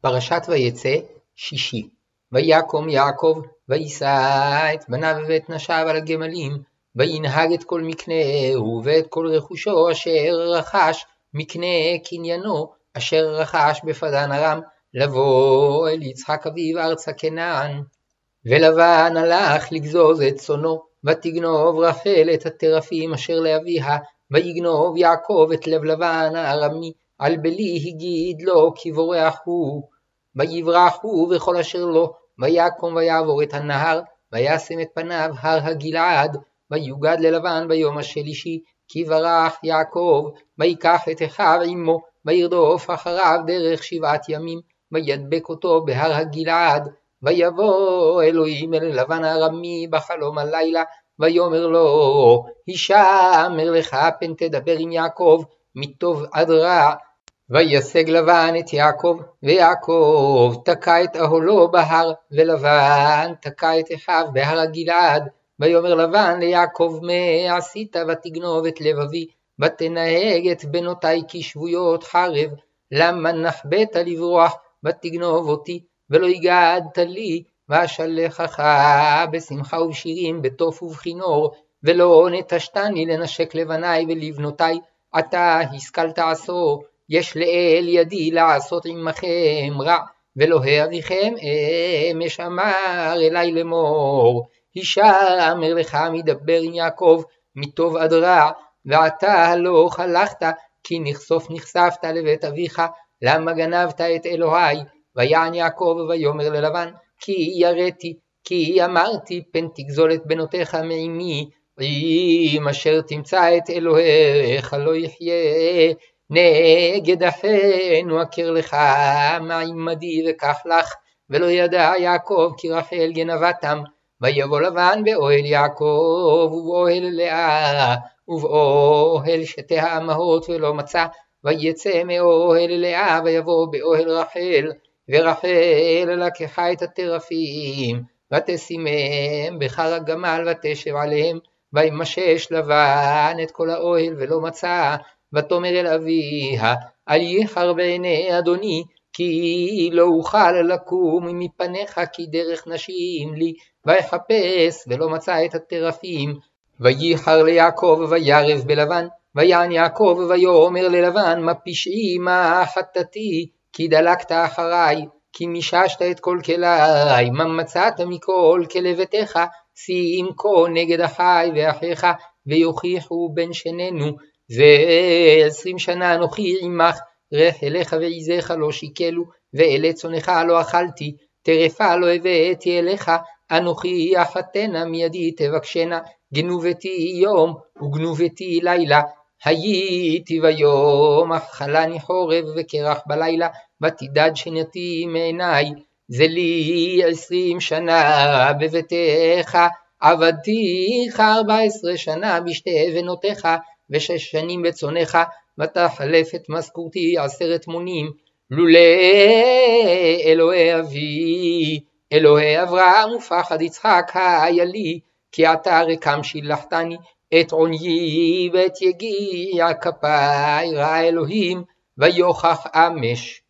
פרשת ויצא, שישי. ויקום יעקב, ויישא את בניו ואת נשיו על הגמלים, וינהג את כל מקנהו ואת כל רכושו אשר רכש, מקנה קניינו, אשר רכש בפדן ארם, לבוא אל יצחק אביו ארצה כנען. ולבן הלך לגזוז את צונו, ותגנוב רחל את הטרפים אשר לאביה, ויגנוב יעקב את לב לבן הארמי, על בלי הגיד לו כי בורח הוא. ויברח הוא וכל אשר לו, ויקום ויעבור את הנהר, וישם את פניו הר הגלעד, ויוגד ללבן ביום השלישי, כי ברח יעקב, ויקח את אחיו עמו, וירדוף אחריו דרך שבעת ימים, וידבק אותו בהר הגלעד, ויבוא אלוהים אל לבן הארמי בחלום הלילה, ויאמר לו, הישמר לך פן תדבר עם יעקב, מטוב עד רע. וישג לבן את יעקב, ויעקב תקע את אהלו בהר, ולבן תקע את אחיו בהר הגלעד. ויאמר לבן ליעקב מה עשית ותגנוב את לבבי, ותנהג את בנותי כשבויות חרב, למה נחבאת לברוח ותגנוב אותי, ולא הגעת לי, ואשלחך בשמחה ובשירים, בתוף ובכינור, ולא נטשתני לנשק לבניי ולבנותי, עתה השכלת עשור, יש לאל ידי לעשות עמכם רע, ואלוהי אביכם אמש אמר אלי לאמור, הישמר לך מדבר יעקב, מטוב עד רע, ועתה הלוך הלכת, כי נכסוף נחשפת לבית אביך, למה גנבת את אלוהי, ויען יעקב ויאמר ללבן, כי יראתי, כי אמרתי פן תגזול את בנותיך מעמי, אם אשר תמצא את אלוהיך לא יחיה, נגד אחינו אכר לך מה עמדי וקח לך, ולא ידע יעקב כי רחל גנבתם, ויבוא לבן באוהל יעקב ובאוהל לאה, ובאוהל שתי האמהות ולא מצא, ויצא מאוהל לאה ויבוא באוהל רחל, ורחל לקחה את הטרפים, ותשימם בחר הגמל ותשב עליהם, וימשש לבן את כל האוהל ולא מצא, ותאמר אל אביה, אל ייחר בעיני אדוני, כי לא אוכל לקום מפניך כי דרך נשים לי, ויחפש ולא מצא את הטרפים, וייחר ליעקב וירב בלבן, ויען יעקב ויאמר ללבן מה פשעי מה חטאתי כי דלקת אחריי, כי מיששת את כל כלי, מה מצאת מכל ביתך, שים כה נגד אחי ואחיך, ויוכיחו בין שנינו, ועשרים שנה אנוכי עמך, רחליך ועזיך לא שיקלו, ואלה צונך לא אכלתי, טרפה לא הבאתי אליך, אנוכי אחתנה מידי תבקשנה, גנובתי יום וגנובתי לילה, הייתי ביום, אכלני חורב וקרח בלילה, ותדד שנתי מעיניי, זה לי עשרים שנה בביתך, עבדתיך ארבע עשרה שנה בשתי בנותיך, ושש שנים בצונך, ותחלף את משכורתי עשרת מונים, לולא אלוהי אבי, אלוהי אברהם ופחד יצחק היה לי, כי עתה רקם שילחתני, את עוניי ואת יגיע כפיי ראה אלוהים ויוכח אמש